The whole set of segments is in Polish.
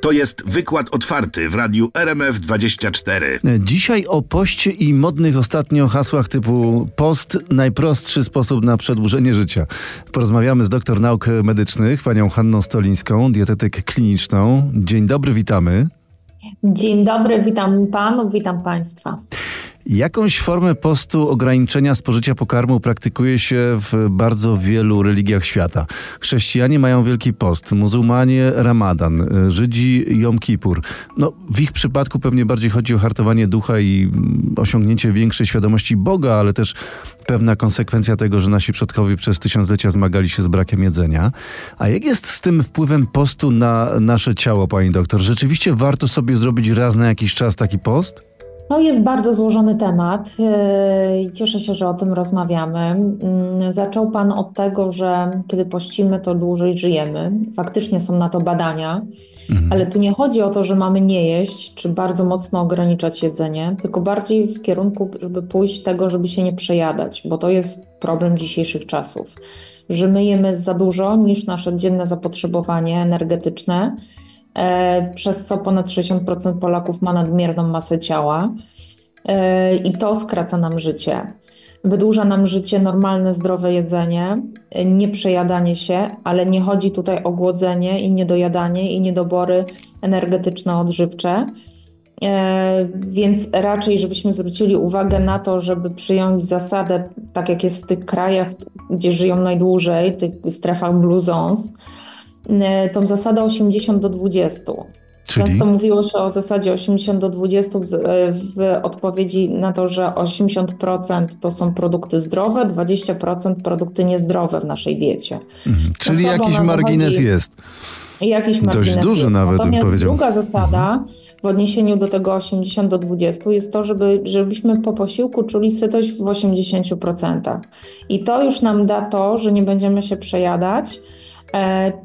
To jest wykład otwarty w radiu RMF24. Dzisiaj o poście i modnych ostatnio hasłach typu post najprostszy sposób na przedłużenie życia. Porozmawiamy z doktor nauk medycznych, panią Hanną Stolińską, dietetyk kliniczną. Dzień dobry, witamy. Dzień dobry, witam panów, witam państwa. Jakąś formę postu ograniczenia spożycia pokarmu praktykuje się w bardzo wielu religiach świata. Chrześcijanie mają Wielki Post, muzułmanie Ramadan, Żydzi Jom Kippur. No, w ich przypadku pewnie bardziej chodzi o hartowanie ducha i osiągnięcie większej świadomości Boga, ale też pewna konsekwencja tego, że nasi przodkowie przez tysiąclecia zmagali się z brakiem jedzenia. A jak jest z tym wpływem postu na nasze ciało, pani doktor? Rzeczywiście warto sobie zrobić raz na jakiś czas taki post? To jest bardzo złożony temat i cieszę się, że o tym rozmawiamy. Mm, zaczął Pan od tego, że kiedy pościmy, to dłużej żyjemy. Faktycznie są na to badania, mhm. ale tu nie chodzi o to, że mamy nie jeść, czy bardzo mocno ograniczać jedzenie, tylko bardziej w kierunku, żeby pójść tego, żeby się nie przejadać, bo to jest problem dzisiejszych czasów, że my jemy za dużo niż nasze dzienne zapotrzebowanie energetyczne przez co ponad 60% Polaków ma nadmierną masę ciała e, i to skraca nam życie. Wydłuża nam życie normalne, zdrowe jedzenie, e, nieprzejadanie się, ale nie chodzi tutaj o głodzenie i niedojadanie i niedobory energetyczno-odżywcze. Więc raczej, żebyśmy zwrócili uwagę na to, żeby przyjąć zasadę, tak jak jest w tych krajach, gdzie żyją najdłużej, tych strefach blue zones, E, tą zasadę 80 do 20. Czyli? Często mówiło się o zasadzie 80 do 20 w odpowiedzi na to, że 80% to są produkty zdrowe, 20% produkty niezdrowe w naszej diecie. Mhm. Czyli jakiś margines jest. Jakiś margines Dość duży jest. nawet Natomiast bym powiedział. druga zasada mhm. w odniesieniu do tego 80 do 20 jest to, żeby, żebyśmy po posiłku czuli sytość w 80%. I to już nam da to, że nie będziemy się przejadać,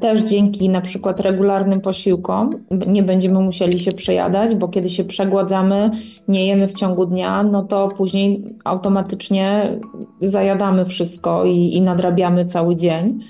też dzięki na przykład regularnym posiłkom nie będziemy musieli się przejadać, bo kiedy się przegładzamy, nie jemy w ciągu dnia, no to później automatycznie zajadamy wszystko i, i nadrabiamy cały dzień.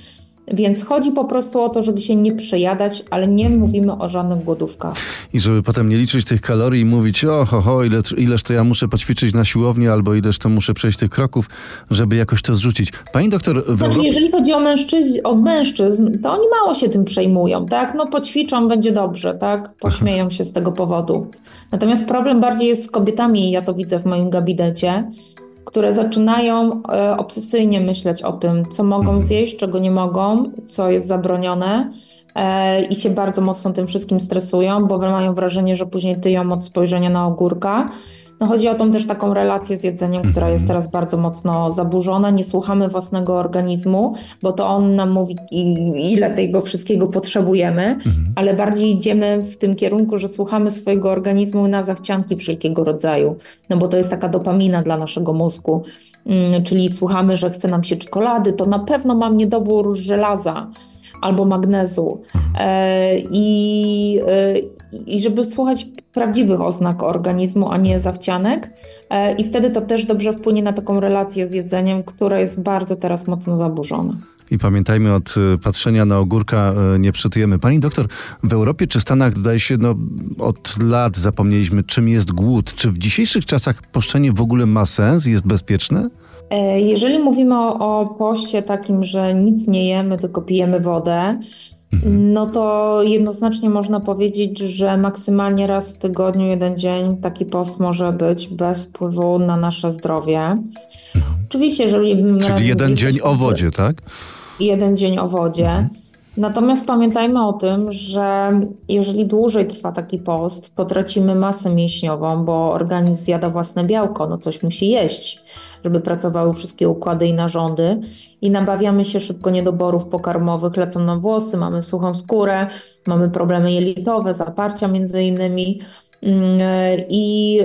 Więc chodzi po prostu o to, żeby się nie przejadać, ale nie mówimy o żadnych głodówkach. I żeby potem nie liczyć tych kalorii i mówić, o ho, ho ile, ileż to ja muszę poćwiczyć na siłowni, albo ileż to muszę przejść tych kroków, żeby jakoś to zrzucić. Pani doktor... W znaczy, jeżeli chodzi o mężczyzn, o mężczyzn, to oni mało się tym przejmują, tak? No poćwiczą, będzie dobrze, tak? Pośmieją się z tego powodu. Natomiast problem bardziej jest z kobietami, ja to widzę w moim gabinecie, które zaczynają e, obsesyjnie myśleć o tym, co mogą mhm. zjeść, czego nie mogą, co jest zabronione e, i się bardzo mocno tym wszystkim stresują, bo mają wrażenie, że później tyją od spojrzenia na ogórka. No chodzi o tą też taką relację z jedzeniem, która jest mhm. teraz bardzo mocno zaburzona. Nie słuchamy własnego organizmu, bo to on nam mówi, ile tego wszystkiego potrzebujemy, mhm. ale bardziej idziemy w tym kierunku, że słuchamy swojego organizmu na zachcianki wszelkiego rodzaju, no bo to jest taka dopamina dla naszego mózgu. Mm, czyli słuchamy, że chce nam się czekolady, to na pewno mam niedobór żelaza albo magnezu. Mhm. E, I, e, I żeby słuchać prawdziwych oznak organizmu, a nie zachcianek. E, I wtedy to też dobrze wpłynie na taką relację z jedzeniem, która jest bardzo teraz mocno zaburzona. I pamiętajmy, od patrzenia na ogórka nie przytujemy. Pani doktor, w Europie czy Stanach, wydaje się, no, od lat zapomnieliśmy, czym jest głód. Czy w dzisiejszych czasach poszczenie w ogóle ma sens, jest bezpieczne? E, jeżeli mówimy o, o poście takim, że nic nie jemy, tylko pijemy wodę, mhm. no to jednoznacznie można powiedzieć, że maksymalnie raz w tygodniu, jeden dzień taki post może być bez wpływu na nasze zdrowie. Mhm. Oczywiście, jeżeli... Czyli jeden dzień o wodzie, tak? Jeden dzień o wodzie. Mhm. Natomiast pamiętajmy o tym, że jeżeli dłużej trwa taki post, to tracimy masę mięśniową, bo organizm zjada własne białko, no coś musi jeść żeby pracowały wszystkie układy i narządy. I nabawiamy się szybko niedoborów pokarmowych, lecą nam włosy, mamy suchą skórę, mamy problemy jelitowe, zaparcia między innymi. Mm, I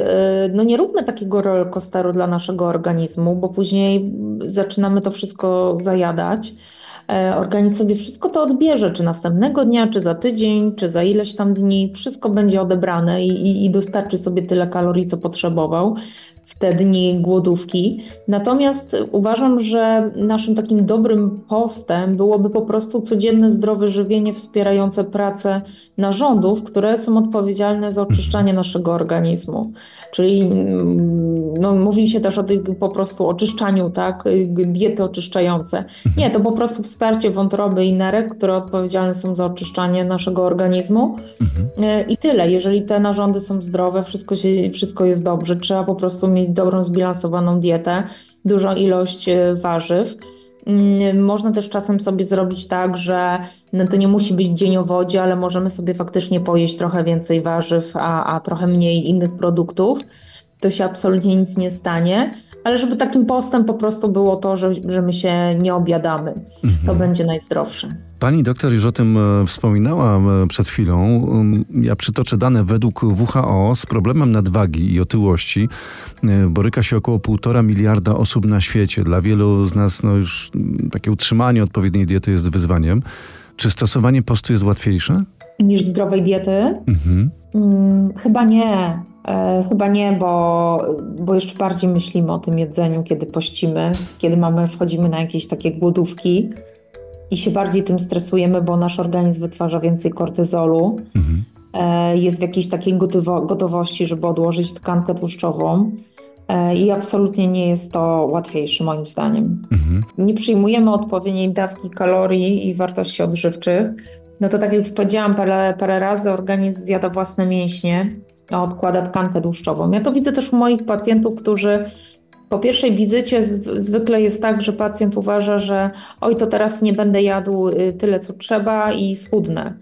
y, no nie róbmy takiego rollercoasteru dla naszego organizmu, bo później zaczynamy to wszystko zajadać. E, organizm sobie wszystko to odbierze, czy następnego dnia, czy za tydzień, czy za ileś tam dni, wszystko będzie odebrane i, i, i dostarczy sobie tyle kalorii, co potrzebował. W te dni głodówki. Natomiast uważam, że naszym takim dobrym postem byłoby po prostu codzienne zdrowe żywienie wspierające pracę narządów, które są odpowiedzialne za oczyszczanie naszego organizmu. Czyli mm, no, mówi się też o tym po prostu oczyszczaniu, tak? Diety oczyszczające. Nie, to po prostu wsparcie wątroby i nerek, które odpowiedzialne są za oczyszczanie naszego organizmu. Mhm. I tyle. Jeżeli te narządy są zdrowe, wszystko, się, wszystko jest dobrze. Trzeba po prostu mieć dobrą, zbilansowaną dietę, dużą ilość e, warzyw. Mm, można też czasem sobie zrobić tak, że no to nie musi być dzień o wodzie, ale możemy sobie faktycznie pojeść trochę więcej warzyw, a, a trochę mniej innych produktów. To się absolutnie nic nie stanie, ale żeby takim postem po prostu było to, że, że my się nie obiadamy. Mhm. To będzie najzdrowsze. Pani doktor już o tym e, wspominała e, przed chwilą. Um, ja przytoczę dane według WHO z problemem nadwagi i otyłości e, boryka się około półtora miliarda osób na świecie. Dla wielu z nas no już takie utrzymanie odpowiedniej diety jest wyzwaniem. Czy stosowanie postu jest łatwiejsze? Niż zdrowej diety? Mhm. Hmm, chyba nie. E, chyba nie, bo, bo jeszcze bardziej myślimy o tym jedzeniu, kiedy pościmy, kiedy mamy, wchodzimy na jakieś takie głodówki i się bardziej tym stresujemy, bo nasz organizm wytwarza więcej kortyzolu. Mhm. E, jest w jakiejś takiej gotowo gotowości, żeby odłożyć tkankę tłuszczową. E, I absolutnie nie jest to łatwiejsze, moim zdaniem. Mhm. Nie przyjmujemy odpowiedniej dawki kalorii i wartości odżywczych. No to tak jak już powiedziałam parę, parę razy, organizm zjada własne mięśnie, odkłada tkankę tłuszczową. Ja to widzę też u moich pacjentów, którzy po pierwszej wizycie zwykle jest tak, że pacjent uważa, że oj, to teraz nie będę jadł y, tyle, co trzeba i schudnę.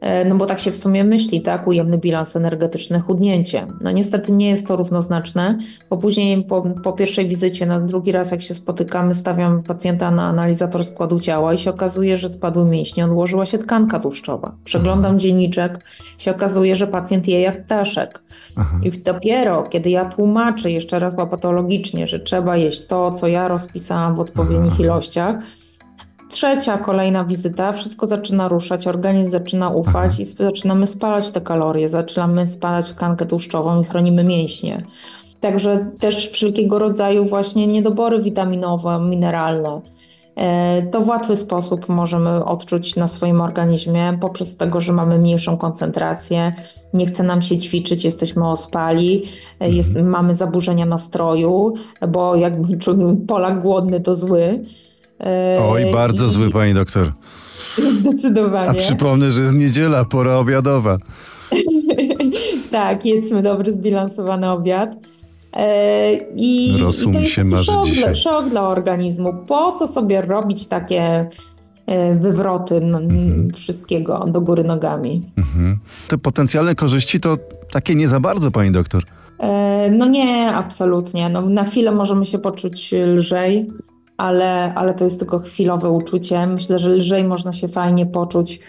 E, no bo tak się w sumie myśli, tak? Ujemny bilans energetyczny, chudnięcie. No niestety nie jest to równoznaczne, bo później po, po pierwszej wizycie, na drugi raz jak się spotykamy, stawiam pacjenta na analizator składu ciała i się okazuje, że spadły mięśnie, odłożyła się tkanka tłuszczowa. Przeglądam mhm. dzienniczek, się okazuje, że pacjent je jak ptaszek. Aha. I dopiero, kiedy ja tłumaczę jeszcze raz patologicznie, że trzeba jeść to, co ja rozpisałam w odpowiednich Aha. ilościach, trzecia, kolejna wizyta, wszystko zaczyna ruszać, organizm zaczyna ufać Aha. i zaczynamy spalać te kalorie, zaczynamy spalać tkankę tłuszczową i chronimy mięśnie. Także też wszelkiego rodzaju właśnie niedobory witaminowe, mineralne. E, to w łatwy sposób możemy odczuć na swoim organizmie poprzez tego, że mamy mniejszą koncentrację, nie chce nam się ćwiczyć, jesteśmy ospali, e, jest, mhm. mamy zaburzenia nastroju, bo jakby Polak głodny to zły. Oj, bardzo I, zły, pani doktor. Zdecydowanie. A przypomnę, że jest niedziela, pora obiadowa. tak, jedzmy dobry, zbilansowany obiad. E, I, i to się marzy szok, dzisiaj. szok dla organizmu. Po co sobie robić takie e, wywroty mhm. wszystkiego do góry nogami? Mhm. Te potencjalne korzyści to takie nie za bardzo, pani doktor. E, no nie, absolutnie. No, na chwilę możemy się poczuć lżej, ale, ale to jest tylko chwilowe uczucie. Myślę, że lżej można się fajnie poczuć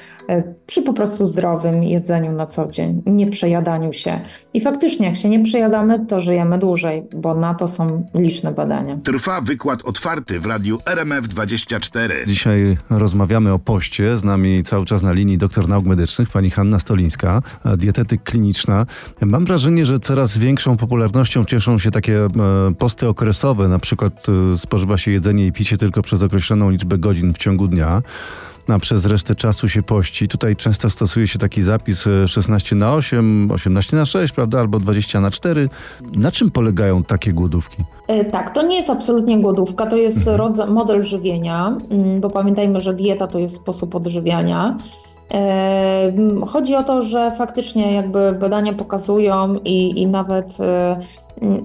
przy po prostu zdrowym jedzeniu na co dzień, nie przejadaniu się. I faktycznie, jak się nie przejadamy, to żyjemy dłużej, bo na to są liczne badania. Trwa wykład otwarty w radiu RMF24. Dzisiaj rozmawiamy o poście. Z nami cały czas na linii doktor nauk medycznych, pani Hanna Stolińska, dietetyk kliniczna. Mam wrażenie, że coraz większą popularnością cieszą się takie e, posty okresowe, na przykład e, spożywa się jedzenie jedzenie i picie tylko przez określoną liczbę godzin w ciągu dnia, a przez resztę czasu się pości. Tutaj często stosuje się taki zapis 16 e, na 8, 18 na 6, prawda, albo 20 na 4. Na czym polegają takie głodówki? E, tak, to nie jest absolutnie głodówka, to jest mhm. model żywienia, mm, bo pamiętajmy, że dieta to jest sposób odżywiania. Chodzi o to, że faktycznie jakby badania pokazują i, i nawet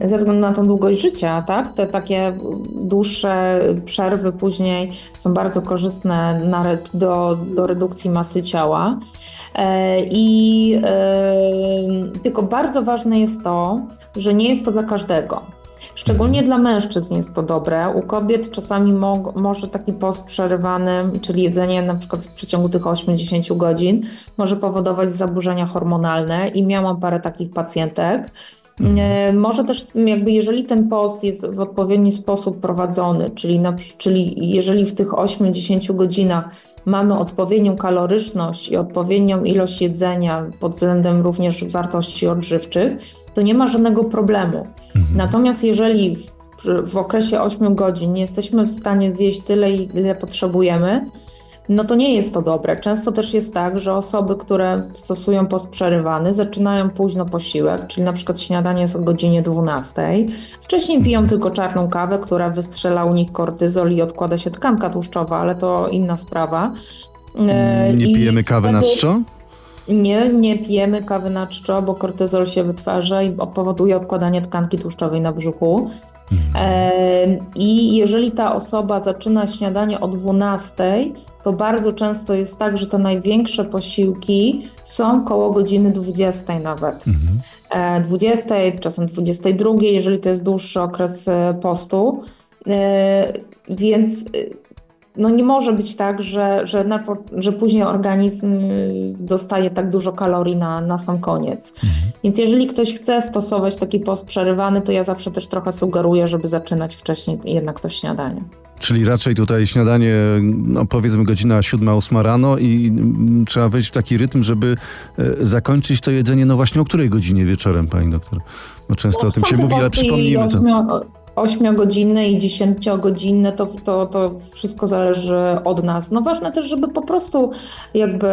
ze względu na tą długość życia, tak? Te takie dłuższe przerwy później są bardzo korzystne na, do, do redukcji masy ciała. E, I tylko bardzo ważne jest to, że nie jest to dla każdego. Szczególnie dla mężczyzn jest to dobre. U kobiet czasami mo może taki post przerywany, czyli jedzenie na przykład w przeciągu tych 80 godzin, może powodować zaburzenia hormonalne i miałam parę takich pacjentek, Mhm. E, może też jakby jeżeli ten post jest w odpowiedni sposób prowadzony, czyli, na, czyli jeżeli w tych 8-10 godzinach mamy odpowiednią kaloryczność i odpowiednią ilość jedzenia pod względem również wartości odżywczych, to nie ma żadnego problemu. Natomiast jeżeli w, w okresie 8 godzin nie jesteśmy w stanie zjeść tyle, ile potrzebujemy, no to nie jest to dobre. Często też jest tak, że osoby, które stosują post przerywany, zaczynają późno posiłek, czyli na przykład śniadanie jest o godzinie 12. Wcześniej piją tylko czarną kawę, która wystrzela u nich kortyzol i odkłada się tkanka tłuszczowa, ale to inna sprawa. E, nie I pijemy kawy wtedy... na czczo? Nie, nie pijemy kawy na czczo, bo kortyzol się wytwarza i powoduje odkładanie tkanki tłuszczowej na brzuchu. Mhm. I jeżeli ta osoba zaczyna śniadanie o 12, to bardzo często jest tak, że te największe posiłki są koło godziny 20 nawet. Mhm. 20, czasem 22, jeżeli to jest dłuższy okres e, postu. E, więc no nie może być tak, że, że, na, że później organizm dostaje tak dużo kalorii na, na sam koniec. Mhm. Więc jeżeli ktoś chce stosować taki post przerywany, to ja zawsze też trochę sugeruję, żeby zaczynać wcześniej jednak to śniadanie. Czyli raczej tutaj śniadanie, no powiedzmy godzina 7-8 rano i mm, trzeba wejść w taki rytm, żeby e, zakończyć to jedzenie, no właśnie o której godzinie wieczorem, pani doktor? Bo często no, o tym się mówi, ale przypomnijmy to. 8-godzinne i 10-godzinne, to, to, to wszystko zależy od nas. No ważne też, żeby po prostu jakby,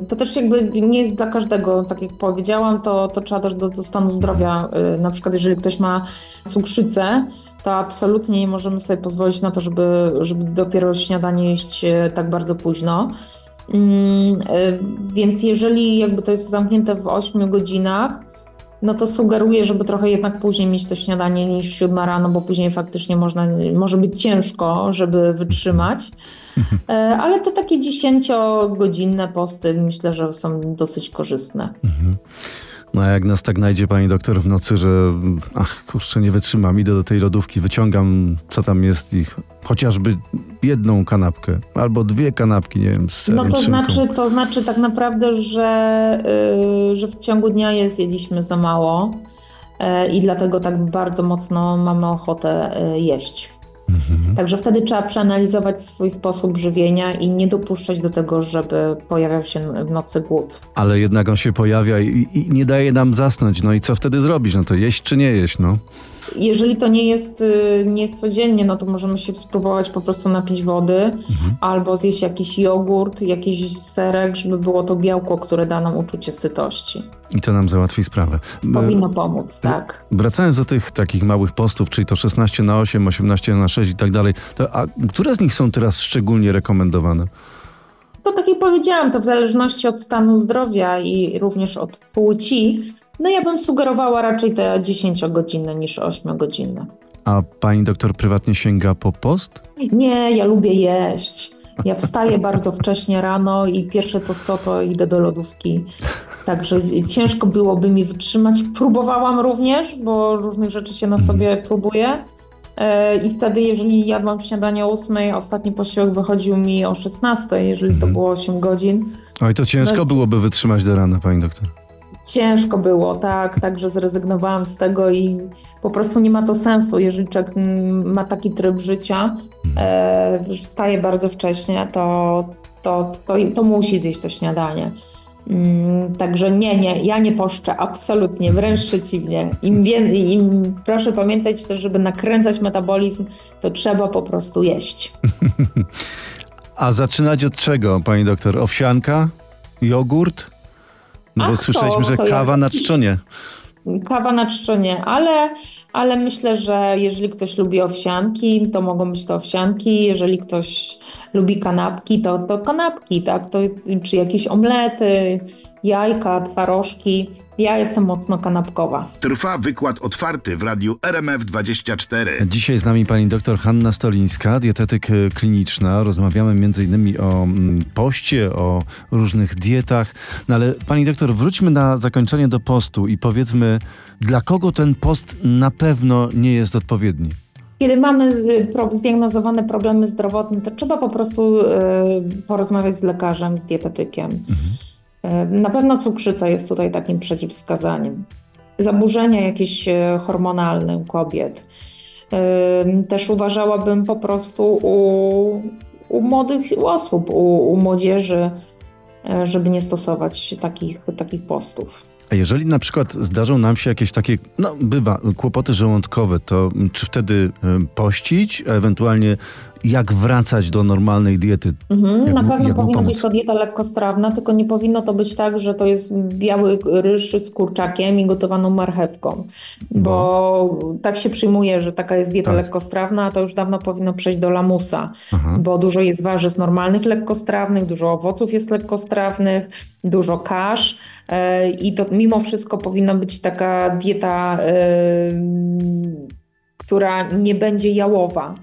y, to też jakby nie jest dla każdego, tak jak powiedziałam, to, to trzeba też do, do stanu zdrowia, y, na przykład jeżeli ktoś ma cukrzycę, to absolutnie nie możemy sobie pozwolić na to, żeby, żeby dopiero śniadanie jeść y, tak bardzo późno. Mm, więc jeżeli jakby to jest zamknięte w 8 godzinach, no to sugeruję, żeby trochę jednak później mieć to śniadanie niż siódma rano, bo później faktycznie można, może być ciężko, żeby wytrzymać. E, ale te takie dziesięciogodzinne posty myślę, że są dosyć korzystne. Mhm. No a jak nas tak najdzie pani doktor w nocy, że ach kurczę, nie wytrzymam, idę do tej lodówki, wyciągam co tam jest i chociażby jedną kanapkę albo dwie kanapki, nie wiem, z serem, No to znaczy, to znaczy tak naprawdę, że, yy, że w ciągu dnia je zjedliśmy za mało yy, i dlatego tak bardzo mocno mamy ochotę yy, jeść. Mhm. Także wtedy trzeba przeanalizować swój sposób żywienia i nie dopuszczać do tego, żeby pojawiał się w nocy głód. Ale jednak on się pojawia i, i nie daje nam zasnąć. No i co wtedy zrobić? No to jeść czy nie jeść, no? Jeżeli to nie jest, y, nie jest codziennie, no to możemy się spróbować po prostu napić wody mhm. albo zjeść jakiś jogurt, jakiś serek, żeby było to białko, które da nam uczucie sytości. I to nam załatwi sprawę. Powinno pomóc, tak. Wracając do tych takich małych postów, czyli to 16 na 8, 18 na 6 i tak dalej, to a które z nich są teraz szczególnie rekomendowane? To tak jak powiedziałam, to w zależności od stanu zdrowia i również od płci, no ja bym sugerowała raczej te 10-godzinne niż 8-godzinne. A pani doktor prywatnie sięga po post? Nie, ja lubię jeść. Ja wstaję bardzo wcześnie rano i pierwsze to co, to idę do lodówki. Także ciężko byłoby mi wytrzymać. Próbowałam również, bo różnych rzeczy się na sobie próbuje. E, I wtedy, jeżeli jadłam śniadanie o 8, ostatni posiłek wychodził mi o 16, jeżeli to mhm. było 8 godzin. Oj, to ciężko no, byłoby wytrzymać do rana, pani doktor. Ciężko było, tak, także zrezygnowałam z tego i po prostu nie ma to sensu, jeżeli człowiek ma taki tryb życia, e, wstaje bardzo wcześnie, to, to, to, to musi zjeść to śniadanie. Mm, także nie, nie, ja nie poszczę, absolutnie, wręcz przeciwnie. Im, im proszę pamiętać też, żeby nakręcać metabolizm, to trzeba po prostu jeść. A zaczynać od czego, pani doktor? Owsianka? Jogurt? No bo Ach, słyszeliśmy, to, że to kawa ja... na czczonie. Kawa na czczonie, ale, ale myślę, że jeżeli ktoś lubi owsianki, to mogą być to owsianki. Jeżeli ktoś lubi kanapki, to, to kanapki, tak? To, czy jakieś omlety, jajka, twarożki. Ja jestem mocno kanapkowa. Trwa wykład otwarty w radiu RMF24. Dzisiaj z nami pani doktor Hanna Stolińska, dietetyk e, kliniczna. Rozmawiamy m.in. o mm, poście, o różnych dietach. No ale pani doktor, wróćmy na zakończenie do postu i powiedzmy, dla kogo ten post na pewno nie jest odpowiedni? Kiedy mamy zdiagnozowane problemy zdrowotne, to trzeba po prostu e, porozmawiać z lekarzem, z dietetykiem. Mhm. E, na pewno cukrzyca jest tutaj takim przeciwwskazaniem. Zaburzenia jakieś e, hormonalne u kobiet. Też uważałabym po prostu u, u młodych osób, u, u młodzieży, żeby nie stosować takich, takich postów. A jeżeli na przykład zdarzą nam się jakieś takie, no bywa, kłopoty żołądkowe, to czy wtedy y, pościć, a ewentualnie jak wracać do normalnej diety? Mhm, na pewno powinna być to dieta lekkostrawna, tylko nie powinno to być tak, że to jest biały ryż z kurczakiem i gotowaną marchewką, bo tak się przyjmuje, że taka jest dieta Tak. lekkostrawna, a to już dawno powinno przejść do lamusa, Aha. bo dużo jest warzyw normalnych lekkostrawnych, dużo owoców jest lekkostrawnych, dużo kasz e, i to mimo wszystko powinna być taka dieta, e, która nie będzie jałowa.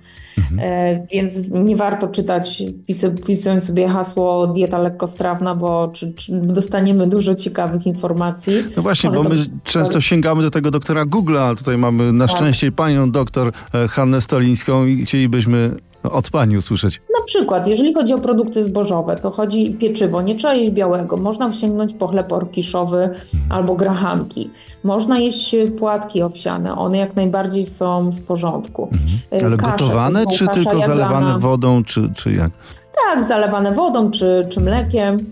E, Więc nie warto czytać, wpis- wpisując sobie hasło dieta lekkostrawna, bo czy, czy dostaniemy dużo ciekawych informacji. No właśnie, Może bo my często sięgamy do tego doktora Google'a, a tutaj mamy na Tak. szczęście panią doktor Hannę Stolińską i chcielibyśmy od pani usłyszeć. Na przykład, jeżeli chodzi o produkty zbożowe, to chodzi pieczywo, nie trzeba jeść białego. Można sięgnąć po chleb orkiszowy albo grahanki. Można jeść płatki owsiane, one jak najbardziej są w porządku. E, Ale kasze, gotowane, czy tylko zalewane wodą, czy, czy jak? Tak, zalewane wodą czy, czy mlekiem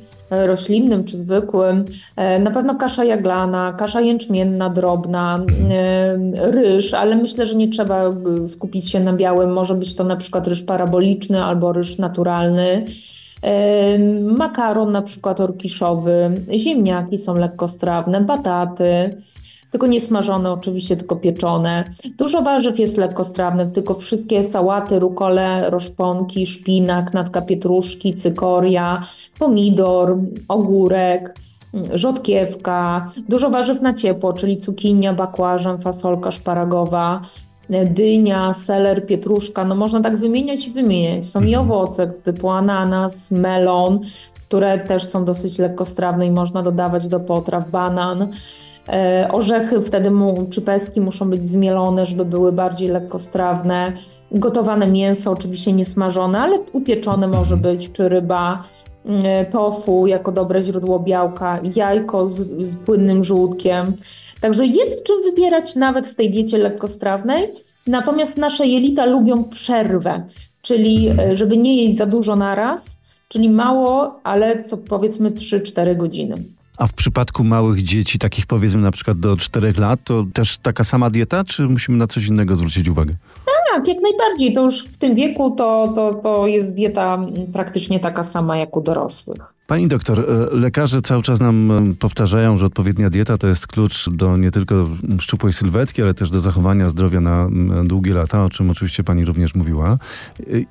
roślinnym czy zwykłym. E, Na pewno kasza jaglana, kasza jęczmienna, drobna, e, ryż, ale myślę, że nie trzeba skupić się na białym. Może być to na przykład ryż paraboliczny albo ryż naturalny. E, Makaron na przykład orkiszowy, ziemniaki są lekkostrawne, bataty. Tylko nie smażone oczywiście, tylko pieczone. Dużo warzyw jest lekkostrawnych, tylko wszystkie sałaty, rukole, roszponki, szpinak, natka pietruszki, cykoria, pomidor, ogórek, rzodkiewka. Dużo warzyw na ciepło, czyli cukinia, bakłażan, fasolka szparagowa, dynia, seler, pietruszka. No można tak wymieniać i wymieniać. Są i owoce typu ananas, melon, które też są dosyć lekkostrawne i można dodawać do potraw, banan. E, Orzechy wtedy mu, czy pestki muszą być zmielone, żeby były bardziej lekkostrawne. Gotowane mięso, oczywiście nie smażone, ale upieczone może być, czy ryba. Mm, Tofu jako dobre źródło białka, jajko z, z płynnym żółtkiem. Także jest w czym wybierać nawet w tej diecie lekkostrawnej. Natomiast nasze jelita lubią przerwę, czyli e, żeby nie jeść za dużo naraz, czyli mało, ale co powiedzmy 3-4 godziny. A w przypadku małych dzieci, takich powiedzmy na przykład do 4 lat, to też taka sama dieta, czy musimy na coś innego zwrócić uwagę? Tak, jak najbardziej. To już w tym wieku to, to, to jest dieta praktycznie taka sama jak u dorosłych. Pani doktor, e, lekarze cały czas nam e, powtarzają, że odpowiednia dieta to jest klucz do nie tylko szczupłej sylwetki, ale też do zachowania zdrowia na długie lata, o czym oczywiście pani również mówiła.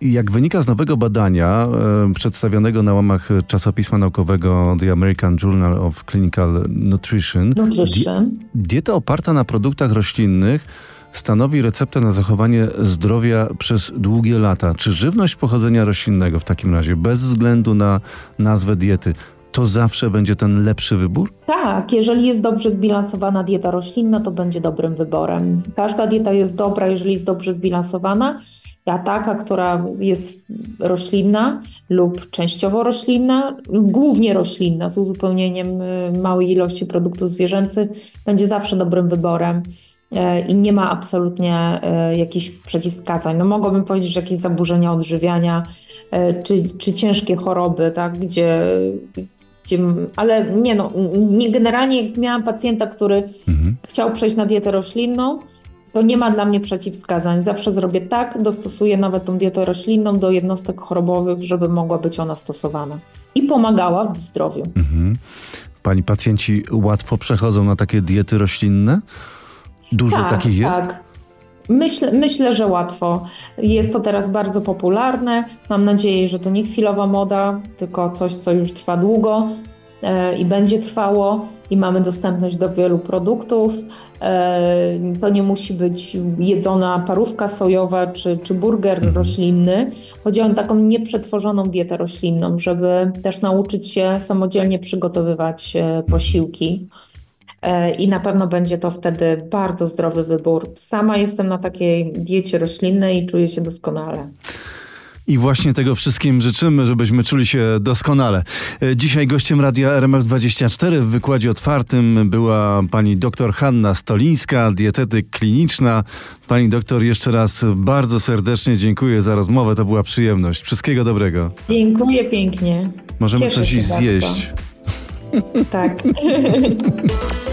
Jak wynika z nowego badania e, przedstawionego na łamach czasopisma naukowego The American Journal of Clinical Nutrition, Nutrition. dieta oparta na produktach roślinnych stanowi receptę na zachowanie zdrowia przez długie lata. Czy żywność pochodzenia roślinnego w takim razie, bez względu na nazwę diety, to zawsze będzie ten lepszy wybór? Tak, jeżeli jest dobrze zbilansowana dieta roślinna, to będzie dobrym wyborem. Każda dieta jest dobra, jeżeli jest dobrze zbilansowana, a taka, która jest roślinna lub częściowo roślinna, głównie roślinna z uzupełnieniem y, małej ilości produktów zwierzęcych, będzie zawsze dobrym wyborem. E, I nie ma absolutnie e, jakichś przeciwwskazań. No mogłabym powiedzieć, że jakieś zaburzenia odżywiania, e, czy, czy ciężkie choroby, tak, gdzie, gdzie, ale nie no, nie, generalnie jak miałam pacjenta, który Mhm. chciał przejść na dietę roślinną, to nie ma dla mnie przeciwwskazań. Zawsze zrobię tak, dostosuję nawet tą dietę roślinną do jednostek chorobowych, żeby mogła być ona stosowana. I pomagała w zdrowiu. Mhm. Pani pacjenci łatwo przechodzą na takie diety roślinne? Dużo takich jest? Tak. Myślę, myślę, że łatwo. Jest to teraz bardzo popularne. Mam nadzieję, że to nie chwilowa moda, tylko coś, co już trwa długo e, i będzie trwało. I mamy dostępność do wielu produktów. E, to nie musi być jedzona parówka sojowa czy, czy burger Mhm. roślinny. Chodzi o taką nieprzetworzoną dietę roślinną, żeby też nauczyć się samodzielnie przygotowywać e, posiłki. E, I na pewno będzie to wtedy bardzo zdrowy wybór. Sama jestem na takiej diecie roślinnej i czuję się doskonale. I właśnie tego wszystkim życzymy, żebyśmy czuli się doskonale. E, Dzisiaj gościem radia RMF24 w wykładzie otwartym była pani doktor Hanna Stolińska, dietetyk kliniczna. Pani doktor, jeszcze raz bardzo serdecznie dziękuję za rozmowę. To była przyjemność. Wszystkiego dobrego. Dziękuję pięknie. Możemy Cieszę coś iść bardzo. zjeść. Tak.